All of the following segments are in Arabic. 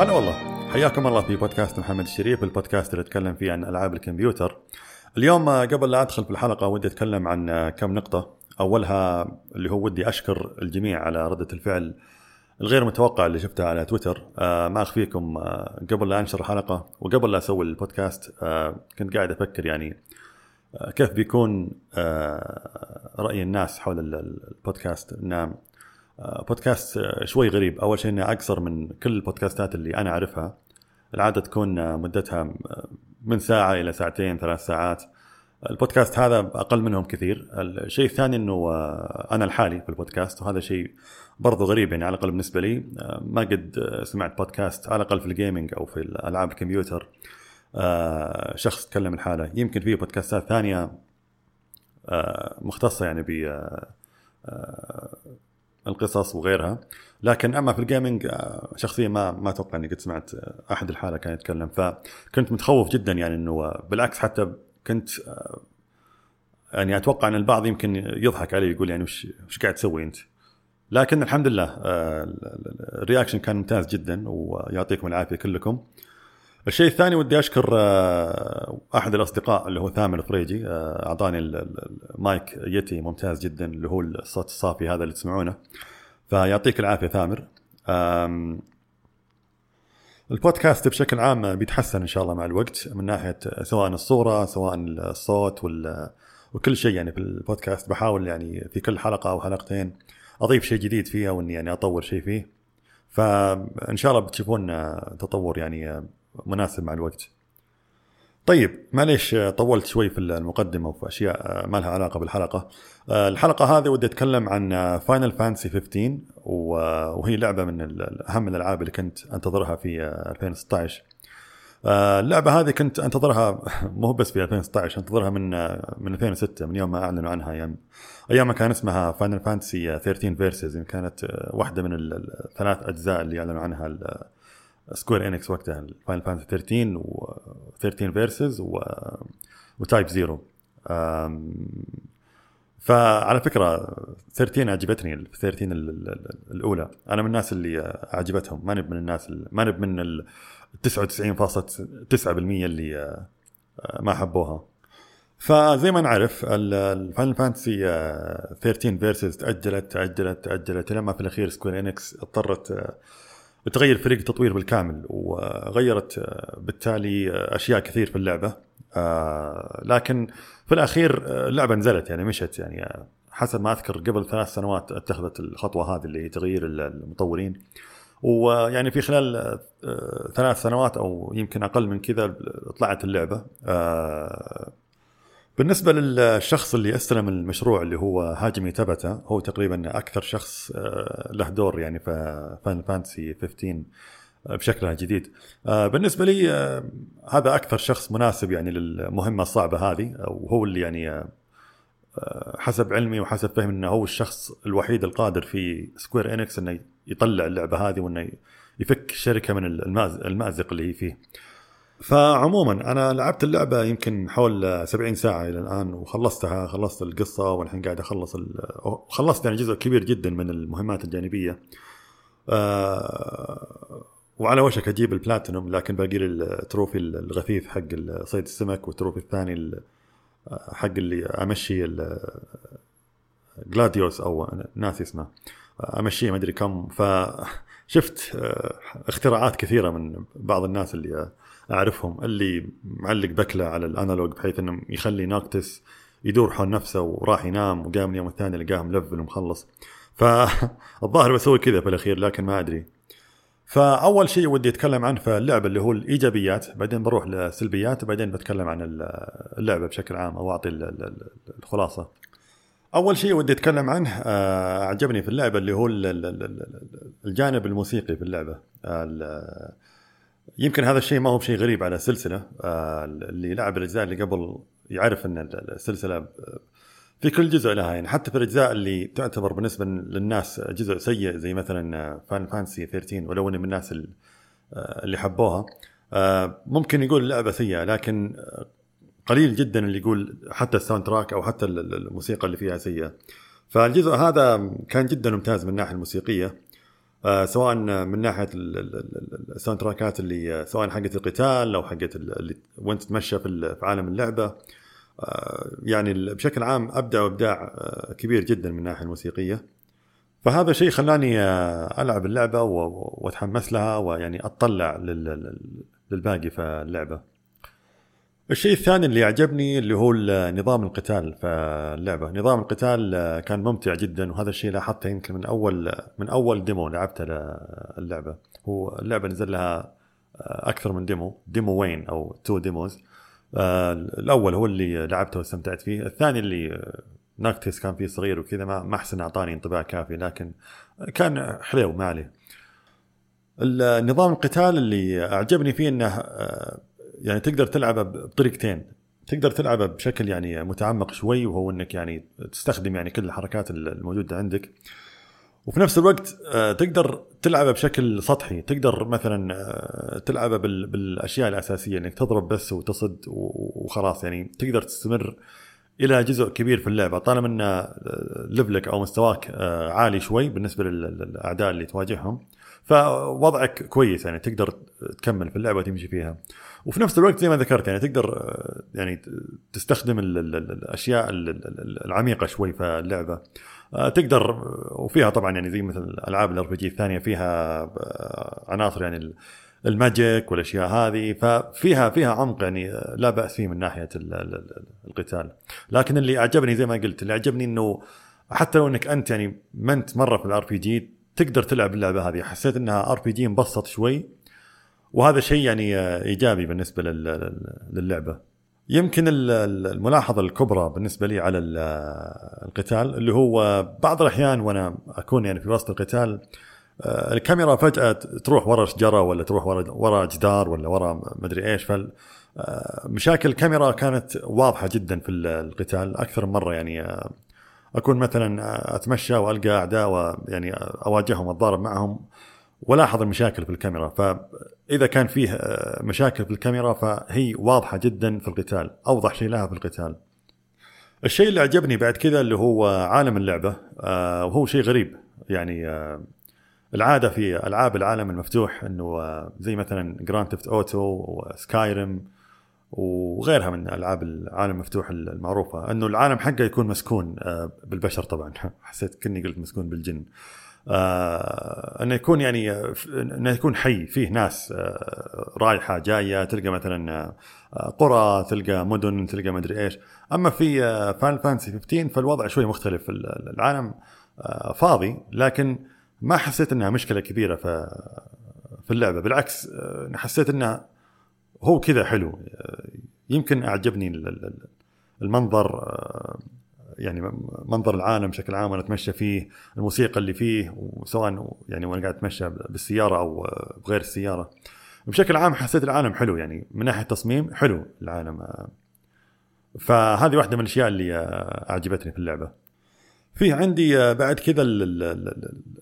هلا والله. حياكم الله في بودكاست محمد الشريف البودكاست اللي أتكلم فيه عن ألعاب الكمبيوتر. اليوم قبل لا أدخل في الحلقة ودي أتكلم عن كم نقطة. أولها اللي هو ودي أشكر الجميع على ردة الفعل الغير متوقع اللي شفتها على تويتر. آه ما أخفيكم آه قبل لا أنشر الحلقة وقبل لا أسوي البودكاست آه كنت قاعد أفكر يعني آه كيف بيكون آه رأي الناس حول ال- ال- البودكاست. آه بودكاست آه شوي غريب. أول شيء انه أقصر من كل البودكاستات اللي أنا أعرفها. العادة تكون آه مدتها آه، من ساعة إلى ساعتين ثلاث ساعات. البودكاست هذا أقل منهم كثير. الشيء الثاني إنه آه، أنا الحالي في البودكاست وهذا شيء برضو غريب يعني على الأقل بالنسبة لي. آه، ما قد آه، سمعت بودكاست على الأقل في الجيمنج أو في الألعاب الكمبيوتر آه، شخص يتكلم الحالة. يمكن في بودكاستات ثانية آه، مختصة يعني ب آه، آه، القصص وغيرها لكن أما في ال gaming آه، شخصيا ما ما أتوقع إني قد سمعت آه، أحد الحالة كان يتكلم فكنت متخوف جدا يعني إنه آه، بالعكس حتى كنت يعني أتوقع إن البعض يمكن يضحك علي يقول يعني وش وش قاعد تسوي أنت؟ لكن الحمد لله ال- ال- ال reaction كان ممتاز جدا ويعطيكم العافية كلكم. الشيء الثاني ودي أشكر آه، أحد الأصدقاء اللي هو ثامر الفريجي آه، أعطاني ال- ال- ال mic Yeti ممتاز جدا اللي هو الصوت الصافي هذا اللي تسمعونه. فيعطيك العافية ثامر. البودكاست بشكل عام بيتحسن إن شاء الله مع الوقت من ناحية سواء الصورة سواء الصوت وال وكل شيء يعني في البودكاست بحاول يعني في كل حلقة أو حلقتين أضيف شيء جديد فيها وإني يعني أطور شيء فيه فإن شاء الله بتشوفون آه، تطور يعني مناسب مع الوقت. طيب معليش طولت شوي في المقدمة وفي أشياء آه، ما لها علاقة بالحلقة. آه، الحلقة هذه ودي أتكلم عن Final Fantasy 15 و- وهي لعبة من ال- أهم الألعاب اللي كنت أنتظرها في آه، 2016. آه، اللعبة هذه كنت أنتظرها مو بس في 2016 أنتظرها من من 2006 من يوم ما أعلنوا عنها أيام أيام ما كان اسمها Final Fantasy 13 Versus كانت واحدة من ال- ال- الثلاث أجزاء اللي أعلنوا عنها Square Enix وقتها Final Fantasy 13 و 13 Versus و و Type Zero فعلى فكرة 13 عجبتني ال 13 ال- ال- ال- الأولى. أنا من الناس اللي عجبتهم ماني من الناس ماني من ال 99.9% اللي آه، آه، ما حبوها. فزي ما نعرف ال Final Fantasy 13 Versus تأجلت تأجلت تأجلت. لما في الأخير Square Enix اضطرت تغير فريق التطوير بالكامل وغيرت آه، بالتالي آه، أشياء كثير في اللعبة. آه، لكن في الأخير اللعبة نزلت يعني مشت يعني حسب ما أذكر قبل ثلاث سنوات اتخذت الخطوة هذه اللي هي تغيير المطورين. ويعني في خلال ثلاث سنوات أو يمكن أقل من كذا طلعت اللعبة. بالنسبة للشخص اللي استلم المشروع اللي هو هاجيمي تاباتا هو تقريبا أكثر شخص آه، له دور يعني في Final Fantasy 15 آه، بشكلها الجديد آه، بالنسبة لي آه، هذا أكثر شخص مناسب يعني للمهمة الصعبة هذه وهو اللي يعني حسب علمي وحسب فهمي إنه هو الشخص الوحيد القادر في Square Enix إنه يطلع اللعبة هذه وإنه يفك الشركة من المأزق اللي هي فيه. فعموما أنا لعبت اللعبة يمكن حول 70 ساعة إلى الآن وخلصتها خلصت القصة والحين قاعد أخلص خلصت يعني جزء كبير جدا من المهمات الجانبية. آه، وعلى وشك أجيب البلاتينوم لكن باقي لي ال trophy الغثيث حق صيد السمك وال trophy الثاني ال- حق اللي أمشي Gladiolus أو ناسي اسمه أمشيه ما أدري كم فشفت آه، اختراعات كثيرة من بعض الناس اللي أعرفهم اللي معلق بكلة على ال analog بحيث إنه يخلي Noctis يدور حول نفسه وراح ينام وقام اليوم الثاني لقاه ملفل ومخلص. فالظاهر بسوي كذا في الأخير لكن ما أدري. فأول شيء ودي أتكلم عنه في اللعبة اللي هو الإيجابيات بعدين بروح للسلبيات وبعدين بتكلم عن اللعبة بشكل عام أو أعطي ال- ال- ال- الخلاصة. أول شيء ودي أتكلم عنه آه، عجبني في اللعبة اللي هو ال- ال- ال- ال- الجانب الموسيقي في اللعبة. ال- يمكن هذا الشيء ما هو بشيء غريب على السلسله آه، اللي لعب الأجزاء اللي قبل يعرف إن السلسلة آه، في كل جزء لها يعني. حتى في الأجزاء اللي تعتبر بالنسبة للناس جزء سيء زي مثلا Final Fantasy 13 ولو إني من الناس ال- اللي حبوها ممكن يقول اللعبة سيئة لكن قليل جدا اللي يقول حتى ال soundtrack أو حتى ال- ال- الموسيقى اللي فيها سيئة. فالجزء هذا كان جدا ممتاز من الناحيه الموسيقية آه سواء من ناحية ال soundtrack ات اللي سواء حقت القتال أو حقت اللي وانت تتمشى في عالم اللعبة. آه يعني بشكل عام أبدع ابداع آه كبير جدا من الناحيه الموسيقية. فهذا شيء خلاني آه، ألعب اللعبة وأتحمس لها ويعني أطلع للباقي في اللعبة. الشيء الثاني اللي عجبني اللي هو نظام القتال في اللعبة، نظام القتال كان ممتع جدا وهذا الشيء لاحظته يمكن من أول من أول ديمو لعبته للعبه، هو اللعبة نزل لها أكثر من demo، demo one أو two demos. الأول هو اللي لعبته واستمتعت فيه، الثاني اللي Noctis كان فيه صغير وكذا ما أحسن أعطاني انطباع كافي لكن كان حلو ما عليه. النظام القتال اللي أعجبني فيه إنه يعني تقدر تلعبه بطريقتين. تقدر تلعبه بشكل يعني متعمق شوي وهو إنك يعني تستخدم يعني كل الحركات الموجودة عندك. وفي نفس الوقت آه، تقدر تلعبه بشكل سطحي. تقدر مثلا آه، تلعبه بالأشياء الأساسية إنك تضرب بس وتصد وخلاص. يعني تقدر تستمر إلى جزء كبير في اللعبة. طالما إن آه، ليفلك أو مستواك عالي شوي بالنسبة للأعداء اللي تواجههم فوضعك كويس. يعني تقدر تكمل في اللعبة وتمشي فيها. وفي نفس الوقت زي ما ذكرت يعني تقدر آه، يعني تستخدم الأشياء العميقة شوي في اللعبة. آه، تقدر وفيها طبعا يعني زي مثل ألعاب ال RPG الثانية فيها آه، عناصر يعني ال magic والأشياء هذه ففيها فيها عمق يعني لا بأس فيه من ناحية القتال. لكن اللي أعجبني زي ما قلت اللي أعجبني إنه حتى لو إنك أنت يعني ما أنت مرة في ال RPG تقدر تلعب اللعبة هذه. حسيت إنها RPG مبسط شوي وهذا شيء يعني إيجابي بالنسبة للعبة. يمكن الملاحظة الكبرى بالنسبة لي على القتال اللي هو بعض الأحيان وأنا أكون يعني في وسط القتال آه، الكاميرا فجأة تروح ورا شجرة ولا تروح ورا ورا جدار ولا ورا مدري إيش فال آه، مشاكل الكاميرا كانت واضحة جدا في القتال أكثر من مرة يعني آه، أكون مثلا أتمشى وألقى أعداء ويعني أواجههم أتضارب معهم ولاحظ المشاكل في الكاميرا. فاذا كان فيه آه، مشاكل في الكاميرا فهي واضحة جدا في القتال أوضح شيء لها في القتال. الشيء اللي عجبني بعد كذا اللي هو عالم اللعبة آه، وهو شيء غريب. يعني آه، العادة في ألعاب العالم المفتوح إنه زي مثلا Grand Theft Auto و Skyrim وغيرها من ألعاب العالم المفتوح المعروفة. إنه العالم حقه يكون مسكون بالبشر طبعا. حسيت كني قلت مسكون بالجن. آه انه يكون يعني انه يكون حي فيه ناس آه رايحه جاية تلقى مثلا آه قرى تلقى مدن تلقى مدري إيش. أما في فان فانسي 15 فالوضع شوي مختلف العالم آه فاضي لكن ما حسيت إنها مشكلة كبيرة في في اللعبة. بالعكس آه حسيت إنه هو كذا حلو. آه، يمكن أعجبني المنظر آه، يعني منظر العالم بشكل عام وأنا أتمشى فيه الموسيقى اللي فيه وسواء يعني وأنا قاعد أتمشى بالسيارة أو بغير السيارة. بشكل عام حسيت العالم حلو يعني من ناحية تصميم حلو العالم. فهذه واحدة من الأشياء اللي أعجبتني في اللعبة. في عندي بعد كذا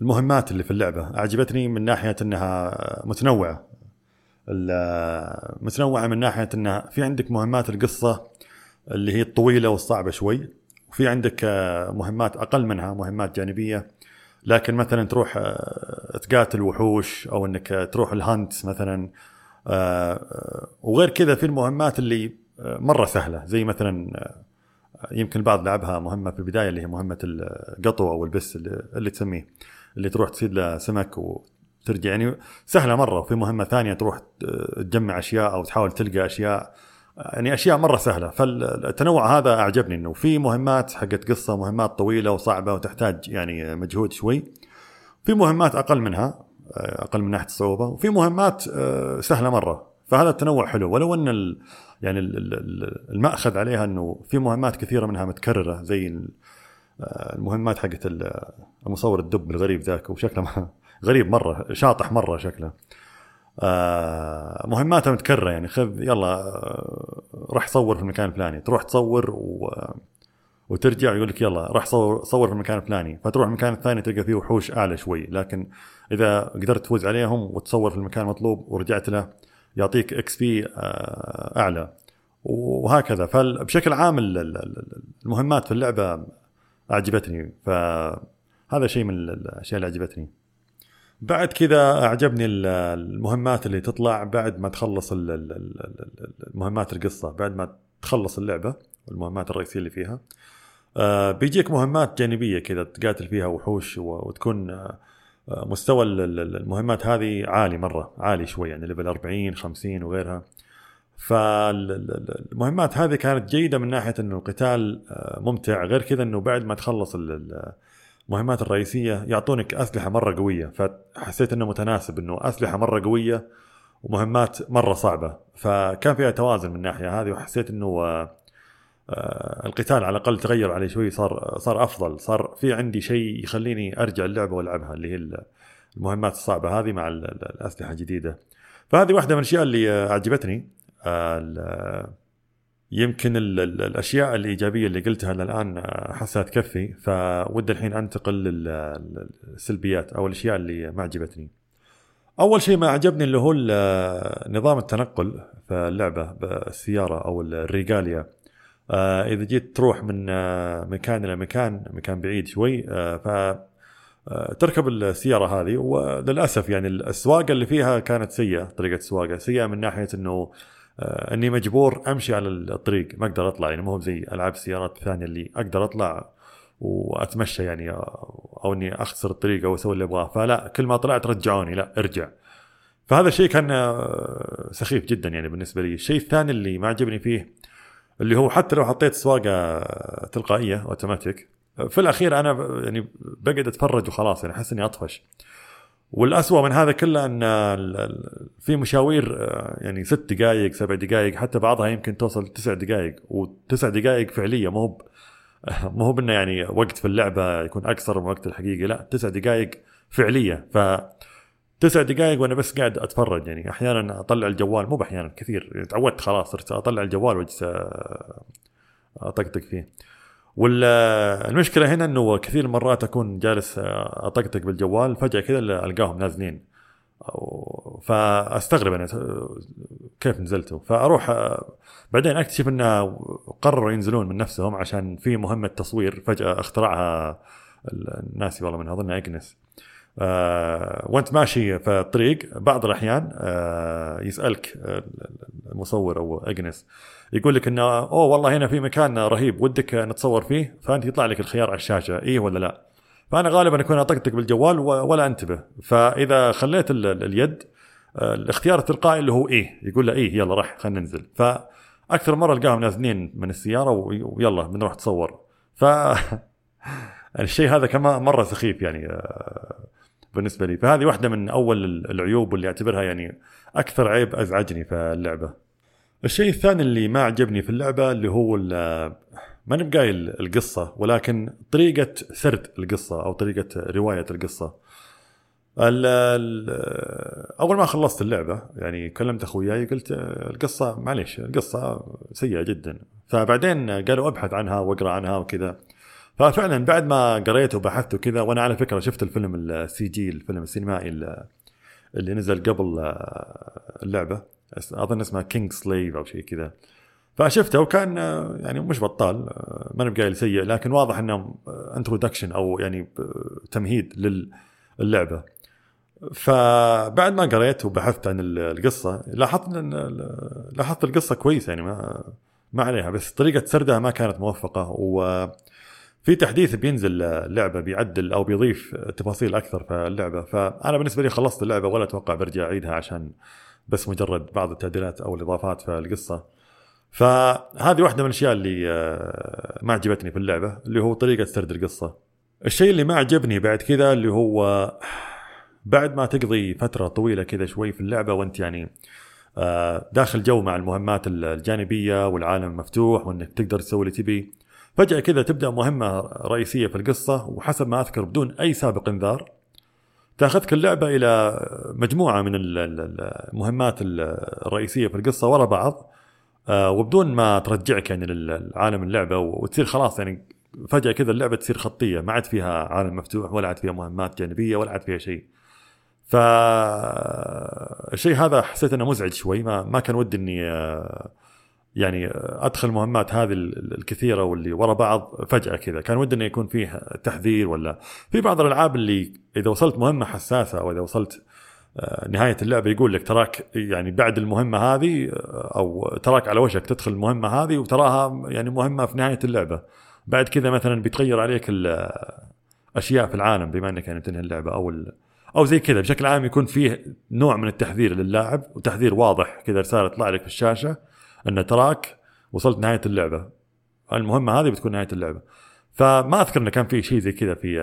المهمات اللي في اللعبة. أعجبتني من ناحية إنها متنوعة. متنوعة من ناحية إنها في عندك مهمات القصة اللي هي الطويلة والصعبة شوي. وفي عندك آه، مهمات أقل منها مهمات جانبية. لكن مثلا تروح آه، تقاتل وحوش أو إنك تروح الهانت مثلا آه، وغير كذا في المهمات اللي مرة سهلة. زي مثلا يمكن البعض لعبها مهمة في البداية اللي هي مهمة القطو أو البس اللي, اللي تسميه اللي تروح تصيد له سمك وترجع. يعني سهلة مرة. وفي مهمة ثانية تروح تجمع أشياء أو تحاول تلقى أشياء. يعني أشياء مرة سهلة. فالتنوع هذا أعجبني إنه في مهمات حقت قصة مهمات طويلة وصعبة وتحتاج يعني مجهود شوي. في مهمات أقل منها أقل من ناحية الصعوبة وفي مهمات آه، سهلة مرة. فهذا التنوع حلو. ولو أن ال يعني المأخذ عليها إنه في مهمات كثيرة منها متكررة زي آه، المهمات حقت المصور الدب الغريب ذاك وشكله غريب مرة شاطح مرة شكله. آه مهماتها متكررة يعني. خذ يلا آه راح صور في المكان الفلاني. تروح تصور و وترجع يقول لك يلا راح صور صور في المكان الفلاني. فتروح المكان الثاني تلقى فيه وحوش أعلى شوي. لكن إذا قدرت تفوز عليهم وتصور في المكان المطلوب ورجعت له يعطيك إكس بي آه أعلى. وهكذا. فبشكل عام المهمات في اللعبة أعجبتني. فهذا شيء من الأشياء اللي عجبتني بعد كذا أعجبني المهمات اللي تطلع بعد ما تخلص المهمات القصة بعد ما تخلص اللعبة المهمات الرئيسية اللي فيها. آه، بيجيك مهمات جانبية كذا تقاتل فيها وحوش وتكون آه، مستوى المهمات هذه عالي مرة عالي شوي يعني ليفل 40 50 وغيرها. فالمهمات هذه كانت جيدة من ناحية إنه القتال آه، ممتع. غير كذا إنه بعد ما تخلص المهمات الرئيسية يعطونك أسلحة مرة قوية فحسيت إنه متناسب إنه أسلحة مرة قوية ومهمات مرة صعبة. فكان فيها توازن من الناحية هذه وحسيت إنه آه، آه، القتال على الأقل تغير علي شوي صار صار أفضل. صار في عندي شيء يخليني أرجع اللعبة وألعبها اللي هي المهمات الصعبة هذه مع الأسلحة الجديدة. فهذه واحدة من الأشياء اللي أعجبتني يمكن الأشياء الإيجابية اللي قلتها الان احسها تكفي فودي الحين أنتقل للسلبيات أو الأشياء اللي ما عجبتني. أول شيء ما عجبني اللي هو نظام التنقل في اللعبة بالسيارة أو الريجاليا آه، إذا جيت تروح من آه، مكان إلى مكان مكان بعيد شوي آه، ف تركب السيارة هذه وللأسف يعني السواقه اللي فيها كانت سيئة طريقة السواقة سيئة من ناحية إنه آه، إني مجبور أمشي على الطريق ما أقدر أطلع يعني مو زي ألعاب السيارات الثانية اللي أقدر أطلع وأتمشى يعني أو إني أخسر الطريق أو أسوي اللي أبغاه. فلا كل ما طلعت رجعوني لا ارجع. فهذا الشيء كان آه، سخيف جدا يعني بالنسبة لي. الشيء الثاني اللي ما عجبني فيه اللي هو حتى لو حطيت سواقة تلقائية أوتوماتيك في الأخير أنا يعني بقعد أتفرج وخلاص يعني أحس إني أطفش. والأسوأ من هذا كله أن في مشاوير آه، يعني ست دقائق سبع دقائق حتى بعضها يمكن توصل تسع دقائق وتسع دقائق فعلية مو مو هو انه يعني وقت في اللعبة يكون أكثر من وقت الحقيقي لا تسع دقائق فعلية. ف تسع دقائق وأنا بس قاعد أتفرج يعني أحيانا أطلع الجوال مو بأحيانا كثير يعني تعودت خلاص صرت أطلع الجوال وأجلس آه، أطقطق فيه. والمشكلة هنا إنه كثير مرات أكون جالس أطقطق بالجوال فجأة كذا ألقاهم نازلين. فأستغرب أنا كيف نزلتوا؟ فأروح بعدين أكتشف انه قرروا ينزلون من نفسهم عشان في مهمة تصوير فجأة اخترعها الناس والله من اظن أجنس. آه وانت ماشي في الطريق بعض الأحيان آه يسألك المصور أو أجنس يقول لك انه أوه والله هنا في مكان رهيب ودك نتصور فيه فأنت يطلع لك الخيار على الشاشة إيه ولا لا؟ فأنا غالبا أكون أطقطق بالجوال ولا أنتبه. فإذا خليت اليد آه، الاختيار التلقائي اللي هو إيه يقول له إيه يلا راح خلينا ننزل. فأكثر مرة القاهم نازلين من السيارة ويلا بنروح تصور. ف الشيء هذا كمان مرة سخيف يعني آه، بالنسبة لي. فهذه واحدة من أول العيوب واللي أعتبرها يعني أكثر عيب أزعجني في اللعبة. الشيء الثاني اللي ما عجبني في اللعبة اللي هو ما نبقى القصة ولكن طريقة سرد القصة أو طريقة رواية القصة. ال ال أول ما خلصت اللعبة يعني كلمت أخوياي قلت القصة معليش القصة سيئة جدا. فبعدين قالوا أبحث عنها وأقرأ عنها وكذا. ففعلا بعد ما قريت وبحثت وكذا وأنا على فكرة شفت الفيلم ال CG الفيلم السينمائي اللي نزل قبل اللعبة أظن اسمها Kingsglaive أو شيء كذا. فشفته وكان يعني مش بطال ماني بقايل سيء لكن واضح انه انترودكشن أو يعني تمهيد للعبه فبعد ما قريت وبحثت عن القصة لاحظت إن لاحظت القصة كويسة يعني ما ما عليها بس طريقة سردها ما كانت موفقة و في تحديث بينزل اللعبه بيعدل أو بيضيف تفاصيل أكثر في اللعبة. فأنا بالنسبة لي خلصت اللعبة ولا أتوقع برجع أعيدها عشان بس مجرد بعض التعديلات أو الإضافات في القصة. فهذه واحدة من الأشياء اللي آه، ما عجبتني في اللعبة اللي هو طريقة سرد القصة. الشيء اللي ما عجبني بعد كذا اللي هو بعد ما تقضي فترة طويلة كذا شوي في اللعبة وأنت يعني آه، داخل جو مع المهمات الجانبية والعالم مفتوح وإنك تقدر تسوي اللي تبي فجأة كذا تبدأ مهمة رئيسية في القصة وحسب ما أذكر بدون أي سابق إنذار تأخذك اللعبة إلى مجموعة من المهمات الرئيسية في القصة ورا بعض آه، وبدون ما ترجعك يعني لعالم اللعبة وتصير خلاص يعني فجأة كذا اللعبة تصير خطية ما عاد فيها عالم مفتوح ولا عاد فيها مهمات جانبية ولا عاد فيها شيء. فالشيء هذا حسيت إنه مزعج شوي ما ما كان ودي إني آه، يعني أدخل المهمات هذه الكثيرة واللي ورا بعض فجأة كذا. كان ودنا يكون فيه تحذير ولا في بعض الألعاب اللي إذا وصلت مهمة حساسة أو إذا وصلت آه، نهاية اللعبة يقول لك تراك يعني بعد المهمة هذه آه، أو تراك على وشك تدخل المهمة هذه وتراها يعني مهمة في نهاية اللعبة. بعد كذا مثلا بيتغير عليك الاشياء في العالم بما إنك يعني تنهي اللعبة أو أو زي كذا. بشكل عام يكون فيه نوع من التحذير للاعب وتحذير واضح كذا رسالة تطلع لك في الشاشة. أن تراك وصلت نهاية اللعبة. المهمه هذه بتكون نهاية اللعبة. فما أذكر انه كان في شيء زي كذا في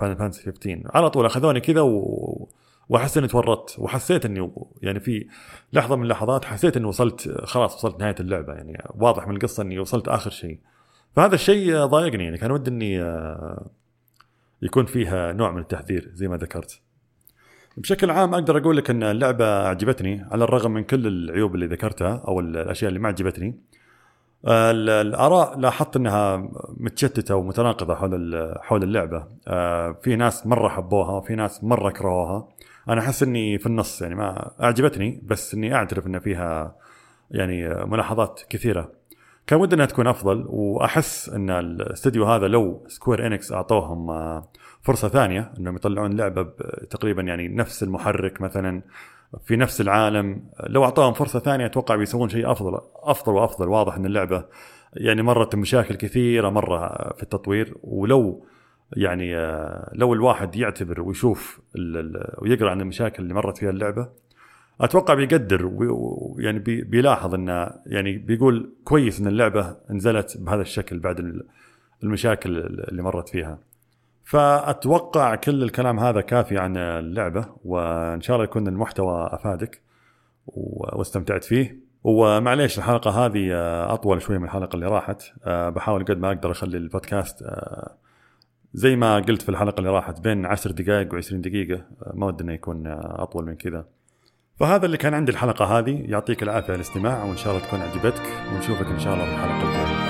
Final Fantasy 15 على طول أخذوني كذا و... وأحس إني تورطت وحسيت إني يعني في لحظة من اللحظات حسيت إني وصلت خلاص وصلت نهاية اللعبة يعني واضح من القصة إني وصلت آخر شيء. فهذا الشيء ضايقني يعني كان ودي إني آه، يكون فيها نوع من التحذير زي ما ذكرت. بشكل عام أقدر أقول لك إن اللعبة عجبتني على الرغم من كل العيوب اللي ذكرتها أو الأشياء اللي ما عجبتني. الآراء لاحظت إنها متشتتة ومتناقضة حول حول اللعبة. آه، في ناس مرة حبوها وفي ناس مرة كرهوها. أنا أحس إني في النص يعني ما أعجبتني بس إني أعترف إن فيها يعني ملاحظات كثيرة. كان ودي انها تكون أفضل وأحس إن الاستديو هذا لو Square Enix أعطوهم آه، فرصة ثانية إنهم يطلعون لعبة تقريبا يعني نفس المحرك مثلا في نفس العالم. لو أعطوهم فرصة ثانية أتوقع بيسوون شيء أفضل أفضل وأفضل. واضح إن اللعبة يعني مرت مشاكل كثيرة مرة في التطوير. ولو يعني آه، لو الواحد يعتبر ويشوف ويقرأ عن المشاكل اللي مرت فيها اللعبة أتوقع بيقدر ويعني بيلاحظ إنه يعني بيقول كويس إن اللعبة نزلت بهذا الشكل بعد المشاكل اللي مرت فيها. فأتوقع كل الكلام هذا كافي عن اللعبة وإن شاء الله يكون المحتوى أفادك واستمتعت فيه. ومعليش الحلقة هذه أطول شوي من الحلقة اللي راحت. بحاول قد ما أقدر أخلي البودكاست زي ما قلت في الحلقة اللي راحت بين 10 دقائق و20 دقيقة. ما ودنا يكون أطول من كذا. فهذا اللي كان عندي الحلقة هذه. يعطيك العافية على الاستماع وإن شاء الله تكون عجبتك ونشوفك إن شاء الله في الحلقة الجاية.